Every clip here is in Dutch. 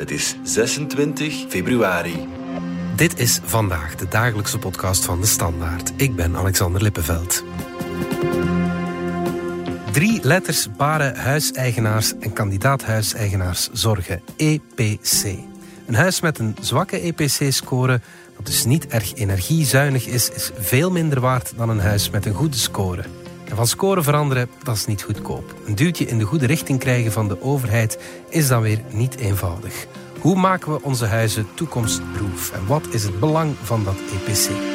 Het is 26 februari. Dit is vandaag de dagelijkse podcast van de Standaard. Ik ben Alexander Lippenveld. Drie letters baren huiseigenaars en kandidaat-huiseigenaars zorgen. EPC. Een huis met een zwakke EPC-score, dat dus niet erg energiezuinig is, is veel minder waard dan een huis met een goede score. Van score veranderen, dat is niet goedkoop. Een duwtje in de goede richting krijgen van de overheid is dan weer niet eenvoudig. Hoe maken we onze huizen toekomstproof en wat is het belang van dat EPC?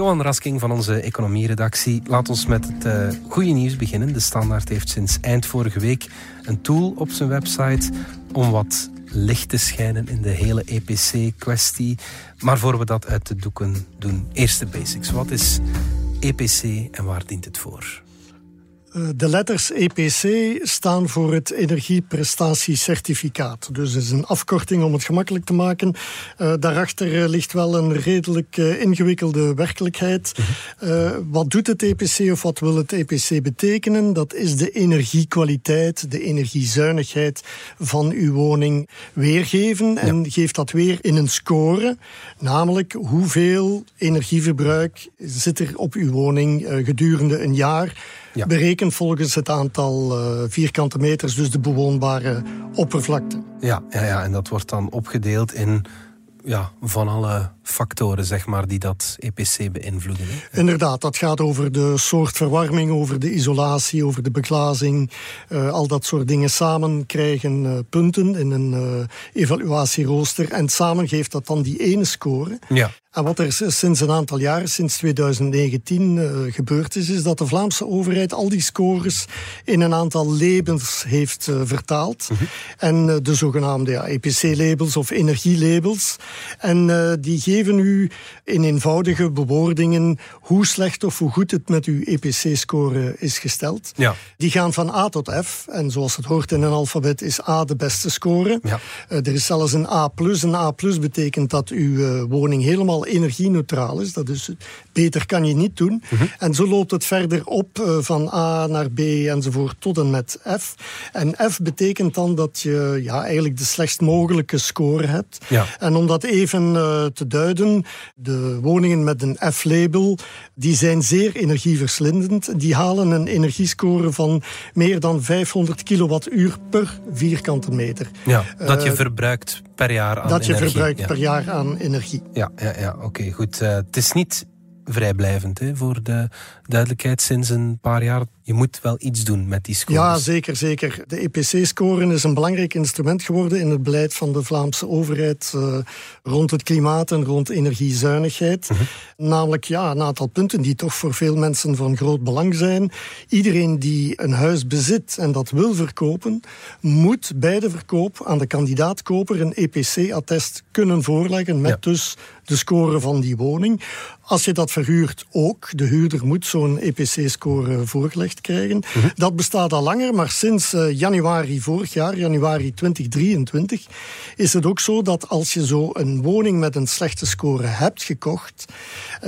Johan Rasking van onze economieredactie. Laat ons met het uh, goede nieuws beginnen. De Standaard heeft sinds eind vorige week een tool op zijn website om wat licht te schijnen in de hele EPC-kwestie. Maar voor we dat uit de doeken doen, eerst de basics. Wat is EPC en waar dient het voor? Eh, de letters EPC staan voor het energieprestatiecertificaat. Dus het is een afkorting om het gemakkelijk te maken. Uh, daarachter eh, ligt wel een redelijk uh, ingewikkelde werkelijkheid. Uh, wat doet het EPC of wat wil het EPC betekenen? Dat is de energiekwaliteit, de energiezuinigheid van uw woning weergeven. Ja. En geeft dat weer in een score. Namelijk hoeveel energieverbruik zit er op uw woning gedurende een jaar ja. berekend volgens het aantal uh, vierkante meters, dus de bewoonbare oppervlakte. Ja, ja, ja, en dat wordt dan opgedeeld in ja, van alle factoren zeg maar, die dat EPC beïnvloeden. Hè? Inderdaad, dat gaat over de soort verwarming, over de isolatie, over de beglazing. Uh, al dat soort dingen samen krijgen uh, punten in een uh, evaluatierooster. En samen geeft dat dan die ene score. Ja. En wat er sinds een aantal jaren, sinds 2019, uh, gebeurd is, is dat de Vlaamse overheid al die scores in een aantal labels heeft uh, vertaald. Mm -hmm. En uh, de zogenaamde ja, EPC-labels of energielabels. En die geven u in eenvoudige bewoordingen hoe slecht of hoe goed het met uw EPC-score is gesteld. Ja. Die gaan van A tot F. En zoals het hoort in een alfabet is A de beste score. Ja. er is zelfs een A+. Een A+ betekent dat uw woning helemaal energie-neutraal is. Dat is beter kan je niet doen. Mhm. Mm -hmm. En zo loopt het verder op uh, van A naar B enzovoort tot en met F. En F betekent dan dat je ja, eigenlijk de slechtst mogelijke score hebt. Ja. En om dat even uh, te duiden, de woningen met een F-label, die zijn zeer energieverslindend. Die halen een energiescore van meer dan 500 kilowattuur per vierkante meter. Ja, dat je uh, verbruikt per jaar aan dat energie. Dat je verbruikt ja. per jaar aan energie. Ja, ja, ja oké, okay, goed. Uh, het is niet vrijblijvend hè, voor de duidelijkheid sinds een paar jaar. Je moet wel iets doen met die scores. Ja, zeker, zeker. De EPC-score is een belangrijk instrument geworden in het beleid van de Vlaamse overheid uh, rond het klimaat en rond energiezuinigheid. Mhm. Uh -huh. Namelijk ja, een aantal punten die toch voor veel mensen van groot belang zijn. Iedereen die een huis bezit en dat wil verkopen, moet bij de verkoop aan de kandidaatkoper een EPC-attest kunnen voorleggen met ja. dus de score van die woning. Als je dat verhuurt ook, de huurder moet zo'n EPC-score voorgelegd krijgen. Mhm. Dat bestaat al langer, maar sinds uh, januari vorig jaar, januari 2023, is het ook zo dat als je zo een woning met een slechte score hebt gekocht,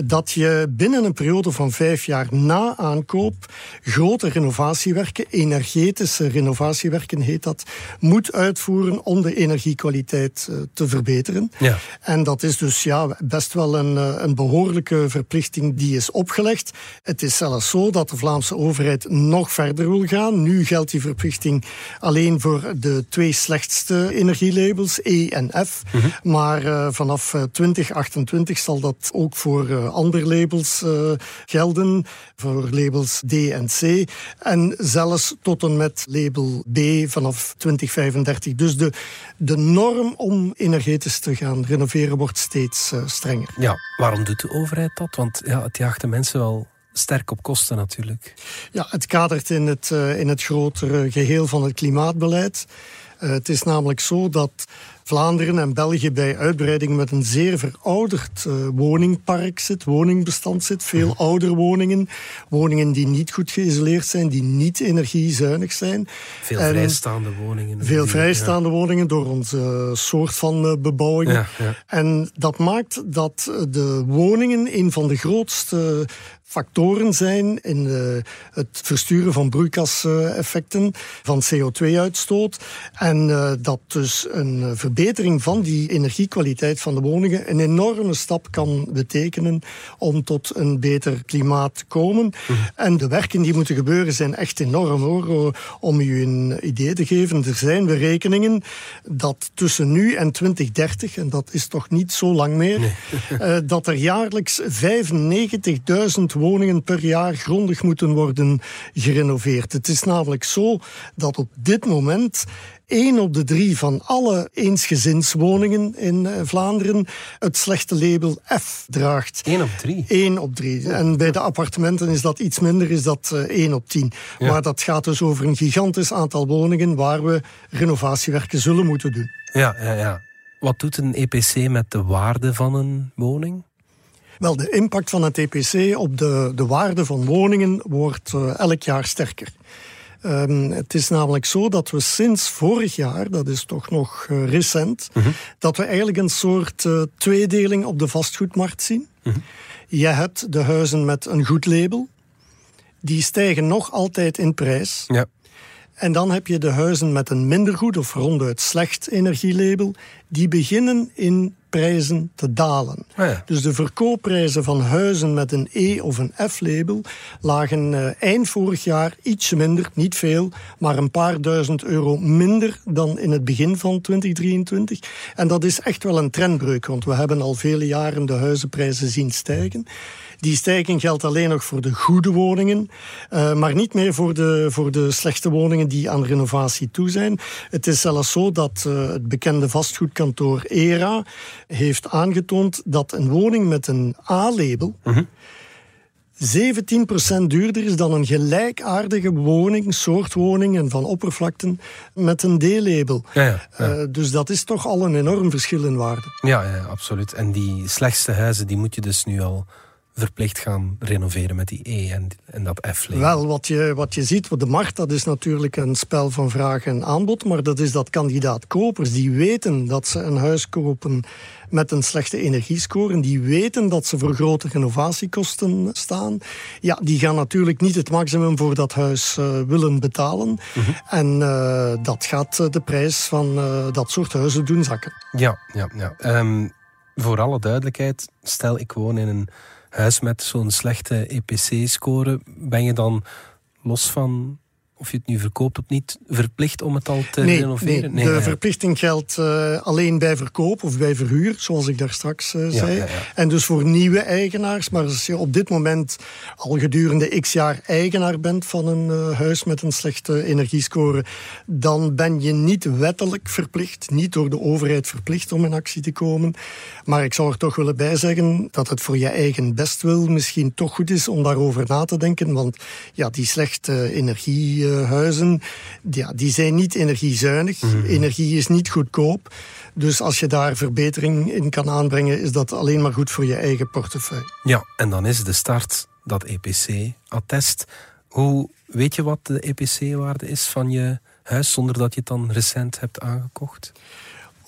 dat je binnen een periode van vijf jaar na aankoop grote renovatiewerken, energetische renovatiewerken heet dat, moet uitvoeren om de energiekwaliteit uh, te verbeteren. Ja. En dat is dus ja, best wel een, een behoorlijke verplichting die is opgelegd. Het is zelfs zo dat de Vlaamse overheid nog verder wil gaan. Nu geldt die verplichting alleen voor de twee slechtste energielabels, E en F. Mhm. Maar uh, vanaf 2028 zal dat ook voor uh, andere labels uh, gelden, voor labels D en C. En zelfs tot en met label B vanaf 2035. Dus de, de norm om energetisch te gaan renoveren wordt steeds strenger. Ja, waarom doet de overheid dat? Want ja, het jaagt de mensen wel sterk op kosten natuurlijk. Ja, het kadert in het, uh, in het grotere geheel van het klimaatbeleid. Uh, het is namelijk zo dat Vlaanderen en België bij uitbreiding met een zeer verouderd uh, woningpark zit, woningbestand zit. Veel oudere woningen, woningen die niet goed geïsoleerd zijn, die niet energiezuinig zijn. Veel vrijstaande woningen. Veel vrijstaande woningen door onze soort van uh, bebouwing. Ja, ja. En dat maakt dat de woningen een van de grootste factoren zijn in het versturen van broeikaseffecten, van CO2-uitstoot. En uh, dat dus een verbetering van die energiekwaliteit van de woningen een enorme stap kan betekenen om tot een beter klimaat te komen. Mhm. En de werken die moeten gebeuren zijn echt enorm hoor. Om u een idee te geven, er zijn berekeningen dat tussen nu en 2030, en dat is toch niet zo lang meer, nee. uh, dat er jaarlijks 95.000 woningen per jaar grondig moeten worden gerenoveerd. Het is namelijk zo dat op dit moment één op de drie van alle eensgezinswoningen in eh, Vlaanderen het slechte label F draagt. Eén op drie? Eén op drie. En bij de appartementen is dat iets minder, is dat uh, één op tien. Maar dat gaat dus over een gigantisch aantal woningen waar we renovatiewerken zullen moeten doen. Ja, ja, ja. Wat doet een EPC met de waarde van een woning? Wel, de impact van het EPC op de, de waarde van woningen wordt uh, elk jaar sterker. Um, het is namelijk zo dat we sinds vorig jaar, dat is toch nog uh, recent, uh mhm. -huh. dat we eigenlijk een soort uh, tweedeling op de vastgoedmarkt zien. -huh. Je hebt de huizen met een goed label. Die stijgen nog altijd in prijs. Ja. En dan heb je de huizen met een minder goed of ronduit slecht energielabel. Die beginnen in prijzen te dalen. Ah ja. Dus de verkoopprijzen van huizen met een E of een F-label lagen uh, eind vorig jaar iets minder, niet veel, maar een paar duizend euro minder dan in het begin van 2023. En dat is echt wel een trendbreuk, want we hebben al vele jaren de huizenprijzen zien stijgen. Die stijging geldt alleen nog voor de goede woningen, uh, maar niet meer voor de, voor de slechte woningen die aan renovatie toe zijn. Het is zelfs zo dat uh, het bekende vastgoedkantoor ERA heeft aangetoond dat een woning met een A-label. Uh -huh. 17% duurder is dan een gelijkaardige woning, soort woning en van oppervlakten met een D-label. Ja, ja, ja. uh, dus dat is toch al een enorm verschil in waarde. Ja, ja, absoluut. En die slechtste huizen, die moet je dus nu al verplicht gaan renoveren met die E en, en dat F. -label. Wel, wat je, wat je ziet, de markt, dat is natuurlijk een spel van vraag en aanbod, maar dat is dat kandidaat-kopers die weten dat ze een huis kopen met een slechte energiescore en die weten dat ze voor grote renovatiekosten staan, ja, die gaan natuurlijk niet het maximum voor dat huis uh, willen betalen. Mm -hmm. En uh, dat gaat de prijs van uh, dat soort huizen doen zakken. Ja, ja, ja. Um, voor alle duidelijkheid, stel ik woon in een huis met zo'n slechte EPC-score, ben je dan los van of je het nu verkoopt of niet, verplicht om het al te nee, renoveren? Nee, de verplichting geldt uh, alleen bij verkoop of bij verhuur, zoals ik daar straks uh, ja, zei. Ja. En dus voor nieuwe eigenaars. Maar als je op dit moment al gedurende x jaar eigenaar bent van een uh, huis met een slechte energiescore, dan ben je niet wettelijk verplicht, niet door de overheid verplicht om in actie te komen. Maar ik zou er toch willen bijzeggen dat het voor je eigen bestwil misschien toch goed is om daarover na te denken. Want ja, die slechte energie huizen, ja, die zijn niet energiezuinig. Mm. Energie is niet goedkoop. Dus als je daar verbetering in kan aanbrengen, is dat alleen maar goed voor je eigen portefeuille. Ja, en dan is de start dat EPC-attest. Hoe weet je wat de EPC-waarde is van je huis zonder dat je het dan recent hebt aangekocht?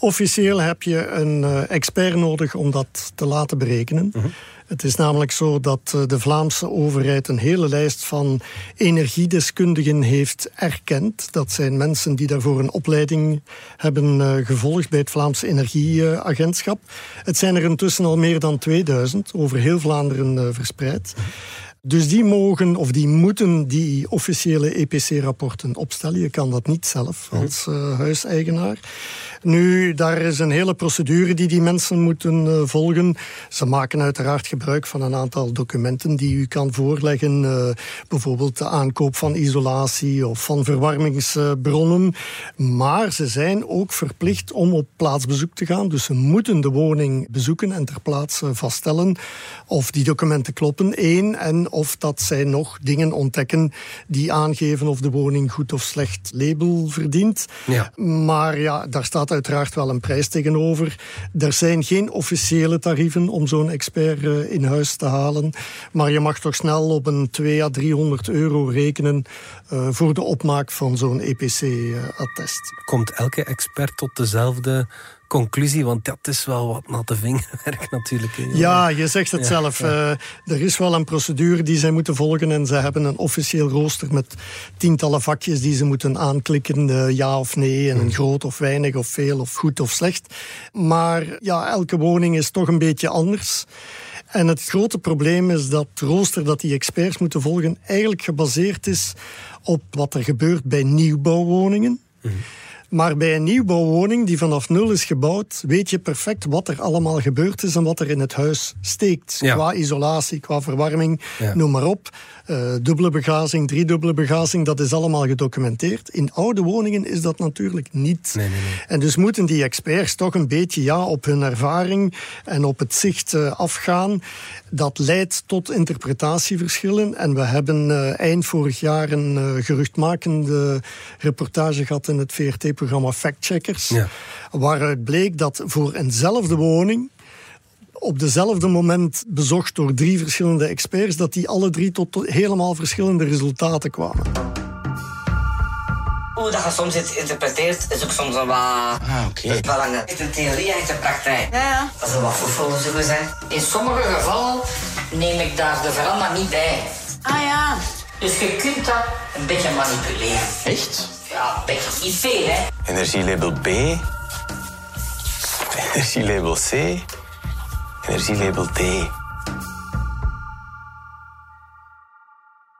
Officieel heb je een uh, expert nodig om dat te laten berekenen. Uh -huh. Het is namelijk zo dat uh, de Vlaamse overheid een hele lijst van energiedeskundigen heeft erkend. Dat zijn mensen die daarvoor een opleiding hebben uh, gevolgd bij het Vlaamse Energieagentschap. Het zijn er intussen al meer dan 2000 over heel Vlaanderen verspreid. Dus die mogen of die moeten die officiële EPC-rapporten opstellen. Je kan dat niet zelf als uh, huiseigenaar. Nu, daar is een hele procedure die die mensen moeten uh, volgen. Ze maken uiteraard gebruik van een aantal documenten die u kan voorleggen. Uh, bijvoorbeeld de aankoop van isolatie of van verwarmingsbronnen. Maar ze zijn ook verplicht om op plaatsbezoek te gaan. Dus ze moeten de woning bezoeken en ter plaatse vaststellen of die documenten kloppen. Eén, en of dat zij nog dingen ontdekken die aangeven of de woning goed of slecht label verdient. Ja. Maar ja, daar staat uiteraard wel een prijs tegenover. Er zijn geen officiële tarieven om zo'n expert eh, in huis te halen. Maar je mag toch snel op een 200 à 300 euro rekenen uh, voor de opmaak van zo'n EPC-attest. Komt elke expert tot dezelfde conclusie? Want dat is wel wat natte vingerwerk natuurlijk. Ja, je zegt het zelf. Uh, er is wel een procedure die zij moeten volgen en ze hebben een officieel rooster met tientallen vakjes die ze moeten aanklikken, uh, ja of nee, en een hmm. groot of weinig of veel of goed of slecht. Maar ja, elke woning is toch een beetje anders. En het grote probleem is dat het rooster dat die experts moeten volgen eigenlijk gebaseerd is op wat er gebeurt bij nieuwbouwwoningen. Mm. Maar bij een nieuwbouwwoning die vanaf nul is gebouwd, weet je perfect wat er allemaal gebeurd is en wat er in het huis steekt. Qua isolatie, qua verwarming, noem maar op. Uh, dubbele begazing, driedubbele begazing, dat is allemaal gedocumenteerd. In oude woningen is dat natuurlijk niet. Nee, nee, nee. En dus moeten die experts toch een beetje ja, op hun ervaring en op het zicht uh, afgaan. Dat leidt tot interpretatieverschillen. En we hebben uh, eind vorig jaar een geruchtmakende reportage gehad in het VRT-programma Factcheckers. Ja. Waaruit bleek dat voor eenzelfde woning op dezelfde moment bezocht door drie verschillende experts, dat die alle drie tot helemaal verschillende resultaten kwamen. Hoe dat je soms iets interpreteert, is ook soms een wat... Ah, oké. Okay. Wel een theorie en de praktijk. Ja, ja. Dat is wat voetballen zullen zijn. In sommige gevallen neem ik daar de veranda niet bij. Ah ja. Dus je kunt dat een beetje manipuleren. Echt? Ja, een beetje. Niet veel, hè. Energielabel B. Energielabel C energielabel D.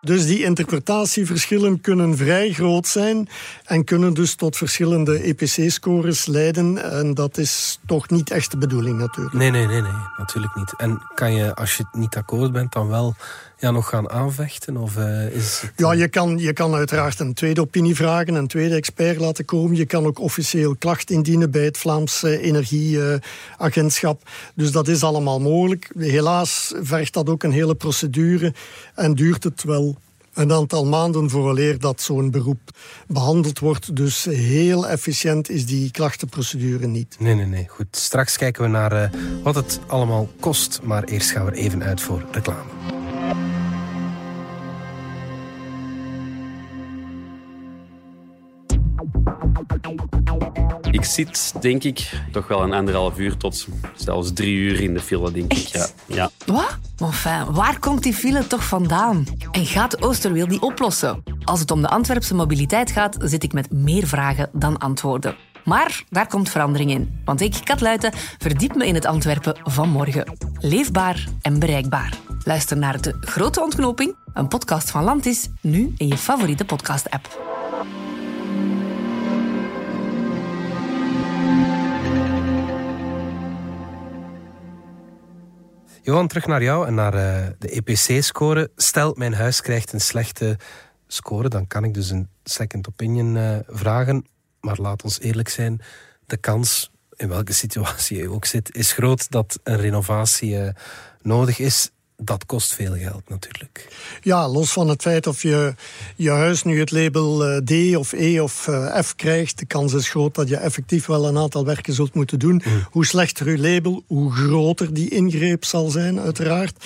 Dus die interpretatieverschillen kunnen vrij groot zijn en kunnen dus tot verschillende EPC-scores leiden. En dat is toch niet echt de bedoeling natuurlijk. Nee, nee, nee, nee, natuurlijk niet. En kan je, als je het niet akkoord bent, dan wel ja, nog gaan aanvechten? Of, uh, is het... Ja, je kan, je kan uiteraard een tweede opinie vragen, een tweede expert laten komen. Je kan ook officieel klacht indienen bij het Vlaams Energieagentschap. dus dat is allemaal mogelijk. Helaas vergt dat ook een hele procedure en duurt het wel een aantal maanden vooraleer dat zo'n beroep behandeld wordt. Dus heel efficiënt is die klachtenprocedure niet. Nee, nee, nee. Goed, straks kijken we naar uh, wat het allemaal kost. Maar eerst gaan we er even uit voor reclame. Ik zit, denk ik, toch wel een anderhalf uur tot zelfs drie uur in de file, denk ik. Ja. ja. Wat? Enfin, waar komt die file toch vandaan? En gaat Oosterweel die oplossen? Als het om de Antwerpse mobiliteit gaat, zit ik met meer vragen dan antwoorden. Maar daar komt verandering in. Want ik, Kat Luiten, verdiep me in het Antwerpen van morgen. Leefbaar en bereikbaar. Luister naar De Grote Ontknoping, een podcast van Landis, nu in je favoriete podcast-app. Johan, terug naar jou en naar uh, de EPC-score. Stel, mijn huis krijgt een slechte score, dan kan ik dus een second opinion uh, vragen. Maar laat ons eerlijk zijn, de kans, in welke situatie je ook zit, is groot dat een renovatie uh, nodig is dat kost veel geld natuurlijk. Ja, los van het feit of je je huis nu het label eh, D of E of eh, F krijgt, de kans is groot dat je effectief wel een aantal werken zult moeten doen. Mm. Hoe slechter je label, hoe groter die ingreep zal zijn, uiteraard.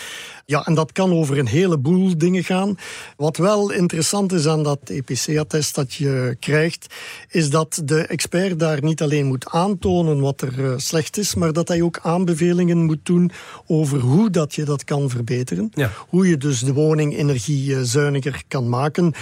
Ja, en dat kan over een heleboel dingen gaan. Wat wel interessant is aan dat EPC-attest dat je krijgt, is dat de expert daar niet alleen moet aantonen wat er eh, slecht is, maar dat hij ook aanbevelingen moet doen over hoe dat je dat kan verbeteren. Ja. Hoe je dus de woning energiezuiniger kan maken.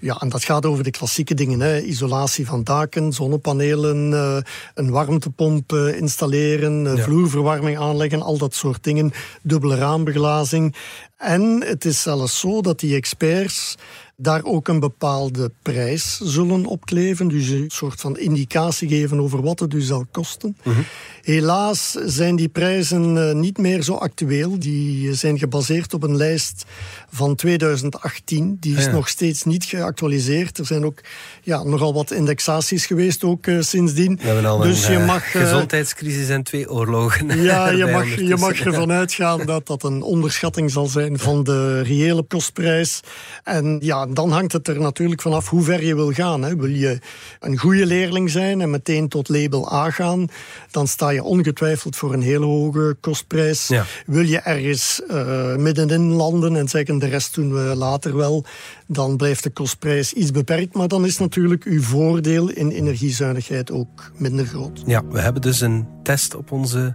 Ja, en dat gaat over de klassieke dingen. Hè. Isolatie van daken, zonnepanelen, uh, een warmtepomp installeren, ja. vloerverwarming aanleggen, al dat soort dingen. Dubbele raambeglazing. En het is zelfs zo dat die experts daar ook een bepaalde prijs zullen opkleven. Dus een soort van indicatie geven over wat het dus zal kosten. Mhm. Helaas zijn die prijzen eh, niet meer zo actueel. Die zijn gebaseerd op een lijst van 2018. Die is nog steeds niet geactualiseerd. Er zijn ook ja, nogal wat indexaties geweest ook uh, sindsdien. We hebben al dus een je mag, gezondheidscrisis en twee oorlogen. Ja, je mag, je mag ervan uitgaan dat dat een onderschatting zal zijn zijn van de reële kostprijs. En ja, dan hangt het er natuurlijk vanaf hoe ver je wil gaan. Hè. Wil je een goede leerling zijn en meteen tot label A gaan, dan sta je ongetwijfeld voor een hele hoge kostprijs. Ja. Wil je ergens uh, middenin landen en zeggen de rest doen we later wel, dan blijft de kostprijs iets beperkt. Maar dan is natuurlijk uw voordeel in energiezuinigheid ook minder groot. Ja, we hebben dus een test op onze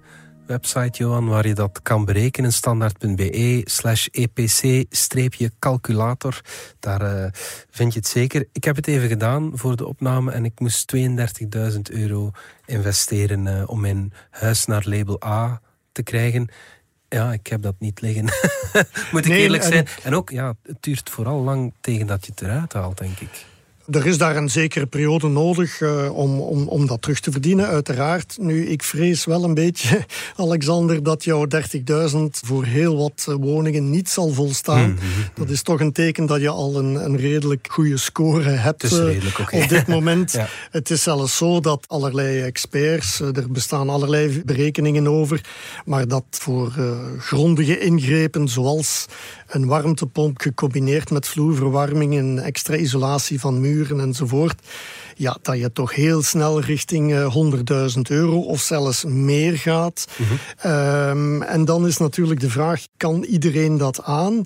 website, Johan, waar je dat kan berekenen. Standaard.be slash epc-calculator. Daar uh, vind je het zeker. Ik heb het even gedaan voor de opname en ik moest 32.000 euro investeren uh, om mijn huis naar label A te krijgen. Ja, ik heb dat niet liggen. Moet ik Nee, eerlijk zijn. En ook, ja, het duurt vooral lang tegen dat je het eruit haalt, denk ik. Er is daar een zekere periode nodig eh, om, om, om dat terug te verdienen, uiteraard. Nu, ik vrees wel een beetje, Alexander, dat jouw 30.000 voor heel wat woningen niet zal volstaan. Dat is toch een teken dat je al een, een redelijk goede score hebt Het is eh, redelijk, op dit moment. Ja. Het is zelfs zo dat allerlei experts, eh, er bestaan allerlei berekeningen over, maar dat voor grondige ingrepen zoals een warmtepomp gecombineerd met vloerverwarming en extra isolatie van muren enzovoort, ja, dat je toch heel snel richting eh, 100.000 euro of zelfs meer gaat. Ehm, en dan is natuurlijk de vraag, kan iedereen dat aan?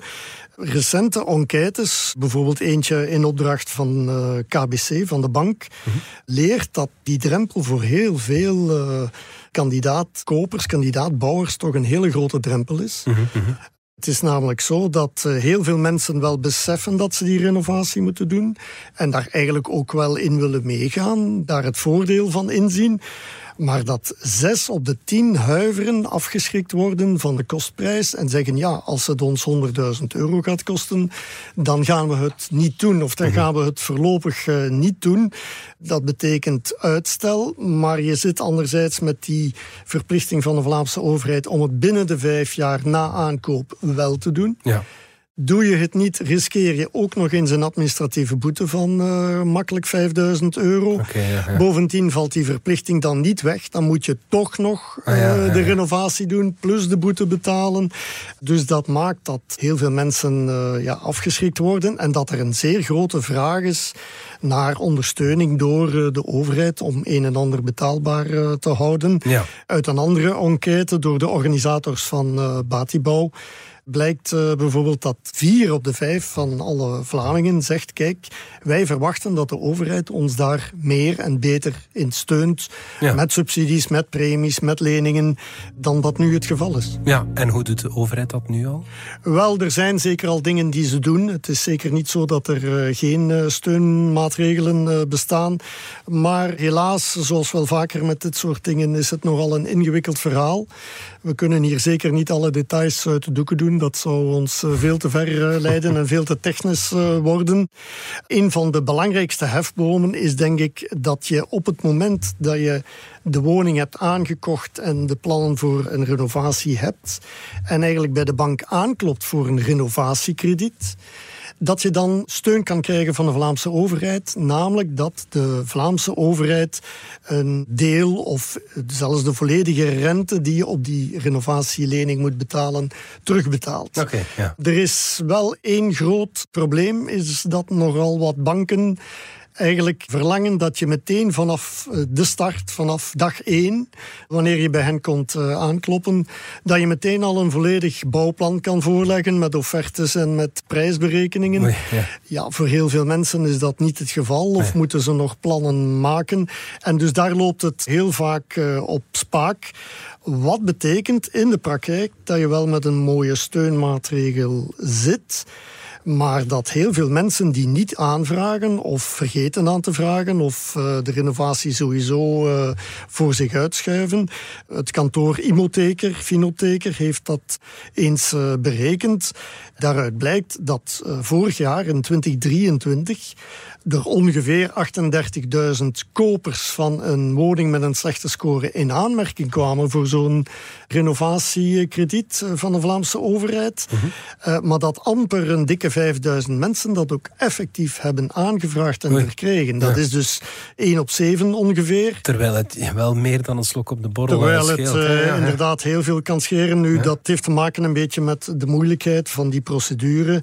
Recente enquêtes, bijvoorbeeld eentje in opdracht van eh, KBC, van de bank, leert dat die drempel voor heel veel eh kandidaatkopers, kandidaatbouwers toch een hele grote drempel is. Het is namelijk zo dat eh, heel veel mensen wel beseffen dat ze die renovatie moeten doen en daar eigenlijk ook wel in willen meegaan, daar het voordeel van inzien. Maar dat zes op de tien huiveren afgeschrikt worden van de kostprijs en zeggen ja, als het ons 100.000 euro gaat kosten, dan gaan we het niet doen of dan gaan we het voorlopig eh, niet doen. Dat betekent uitstel, maar je zit anderzijds met die verplichting van de Vlaamse overheid om het binnen de vijf jaar na aankoop wel te doen. Ja. Doe je het niet, riskeer je ook nog eens een administratieve boete van eh, makkelijk 5000 euro. Oké, ja, ja. Bovendien valt die verplichting dan niet weg. Dan moet je toch nog Ah, ja, eh, de renovatie doen, plus de boete betalen. Dus dat maakt dat heel veel mensen eh, ja, afgeschrikt worden en dat er een zeer grote vraag is naar ondersteuning door de overheid om een en ander betaalbaar te houden. Uit een andere enquête door de organisators van Batibouw blijkt eh, bijvoorbeeld dat vier op de vijf van alle Vlamingen zegt: kijk, wij verwachten dat de overheid ons daar meer en beter in steunt. Ja. Met subsidies, met premies, met leningen, dan dat nu het geval is. ja, en hoe doet de overheid dat nu al? Wel, er zijn zeker al dingen die ze doen. Het is zeker niet zo dat er eh, geen eh, steunmaatregelen bestaan. Maar helaas, zoals wel vaker met dit soort dingen, is het nogal een ingewikkeld verhaal. We kunnen hier zeker niet alle details uit de doeken doen. Dat zou ons eh, veel te ver eh, leiden en veel te technisch eh, worden. Een van de belangrijkste hefbomen is denk ik dat je op het moment dat je de woning hebt aangekocht en de plannen voor een renovatie hebt en eigenlijk bij de bank aanklopt voor een renovatiekrediet, dat je dan steun kan krijgen van de Vlaamse overheid. Namelijk dat de Vlaamse overheid een deel of zelfs de volledige rente die je op die renovatielening moet betalen, terugbetaalt. Oké, ja. Er is wel één groot probleem, is dat nogal wat banken eigenlijk verlangen dat je meteen vanaf eh, de start, vanaf dag één, wanneer je bij hen komt eh, aankloppen, dat je meteen al een volledig bouwplan kan voorleggen met offertes en met prijsberekeningen. Ja. Ja, voor heel veel mensen is dat niet het geval of Nee. moeten ze nog plannen maken. En dus daar loopt het heel vaak eh, op spaak. Wat betekent in de praktijk dat je wel met een mooie steunmaatregel zit, maar dat heel veel mensen die niet aanvragen of vergeten aan te vragen of eh, de renovatie sowieso eh, voor zich uitschuiven. Het kantoor Imotheker, Finotheker, heeft dat eens eh, berekend. Daaruit blijkt dat vorig jaar in 2023 er ongeveer 38.000 kopers van een woning met een slechte score in aanmerking kwamen voor zo'n renovatiekrediet eh, van de Vlaamse overheid. Eh, maar dat amper een dikke 5000 mensen dat ook effectief hebben aangevraagd en verkregen. Dat Ja. is dus 1 op 7 ongeveer. Terwijl het wel meer dan een slok op de borrel Terwijl het scheelt. eh, ja, ja. inderdaad heel veel kan scheren. Nu, dat heeft te maken een beetje met de moeilijkheid van die procedure.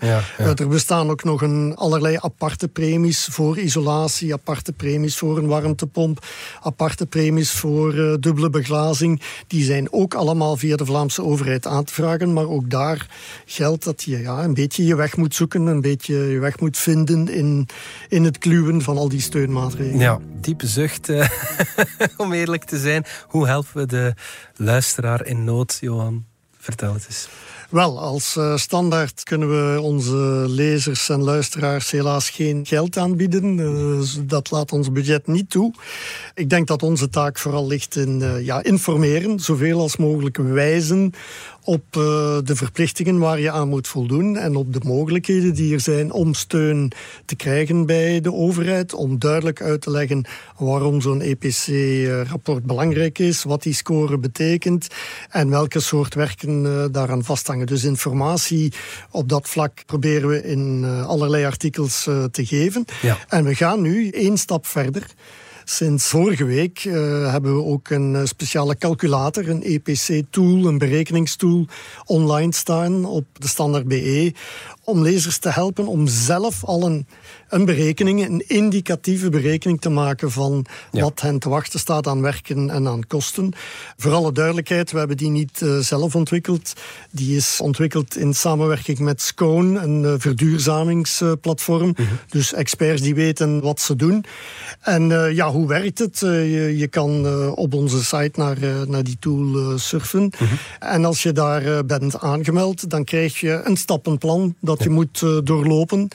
Er bestaan ook nog een, allerlei aparte premies voor isolatie, aparte premies voor een warmtepomp, aparte premies voor eh, dubbele beglazing. Die zijn ook allemaal via de Vlaamse overheid aan te vragen. Maar ook daar geldt dat je ja, een beetje je weg moet zoeken, een beetje je weg moet vinden in, in het kluwen van al die steunmaatregelen. Ja, diepe zucht, eh, om eerlijk te zijn. Hoe helpen we de luisteraar in nood, Johan? Vertel het eens. Wel, als eh, standaard kunnen we onze lezers en luisteraars helaas geen geld aanbieden. Eh, dat laat ons budget niet toe. Ik denk dat onze taak vooral ligt in eh, ja, informeren, zoveel als mogelijk wijzen op eh, de verplichtingen waar je aan moet voldoen en op de mogelijkheden die er zijn om steun te krijgen bij de overheid, om duidelijk uit te leggen waarom zo'n EPC-rapport belangrijk is, wat die score betekent en welke soort werken eh, daaraan vasthangen. Dus informatie op dat vlak proberen we in eh, allerlei artikels te geven. Ja. En we gaan nu één stap verder. Sinds vorige week eh, hebben we ook een eh, speciale calculator, een EPC-tool, een berekeningstool online staan op de standaard BE. Om lezers te helpen om zelf al een, een berekening, een indicatieve berekening te maken van Ja. wat hen te wachten staat aan werken en aan kosten. Voor alle duidelijkheid, we hebben die niet eh, zelf ontwikkeld. Die is ontwikkeld in samenwerking met Scone, een eh, verduurzamingsplatform. Dus experts die weten wat ze doen. En eh, ja, hoe werkt het? Je, je kan op onze site naar, naar die tool surfen. En als je daar bent aangemeld, dan krijg je een stappenplan dat je moet doorlopen.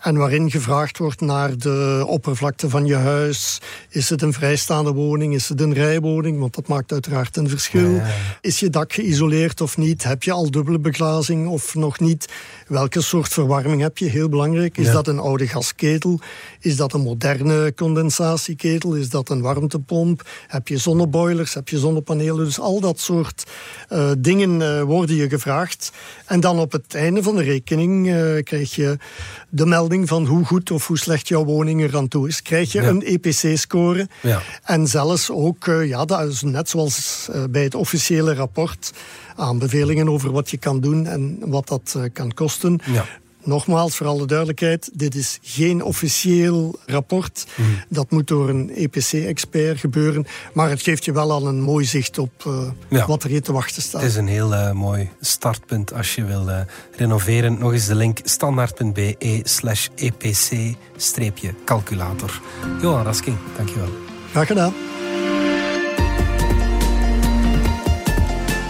En waarin gevraagd wordt naar de oppervlakte van je huis. Is het een vrijstaande woning? Is het een rijwoning? Want dat maakt uiteraard een verschil. Is je dak geïsoleerd of niet? Heb je al dubbele beglazing of nog niet? Welke soort verwarming heb je? Heel belangrijk. Is Ja. dat een oude gasketel? Is dat een moderne condensatieketel? Is dat een warmtepomp? Heb je zonneboilers? Heb je zonnepanelen? Dus al dat soort eh, dingen eh, worden je gevraagd. En dan op het einde van de rekening eh, krijg je de melding van hoe goed of hoe slecht jouw woning er aan toe is. Krijg je Ja. een EPC-score. Ja. En zelfs ook, ja, dat is net zoals bij het officiële rapport, aanbevelingen over wat je kan doen en wat dat eh, kan kosten. Ja. Nogmaals, voor alle duidelijkheid, dit is geen officieel rapport. Mhm. Dat moet door een EPC-expert gebeuren. Maar het geeft je wel al een mooi zicht op eh, Ja. wat er hier te wachten staat. Het is een heel eh, mooi startpunt als je wil renoveren. Nog eens de link standaard.be slash epc-calculator. Johan Rasking, dankjewel. Graag gedaan.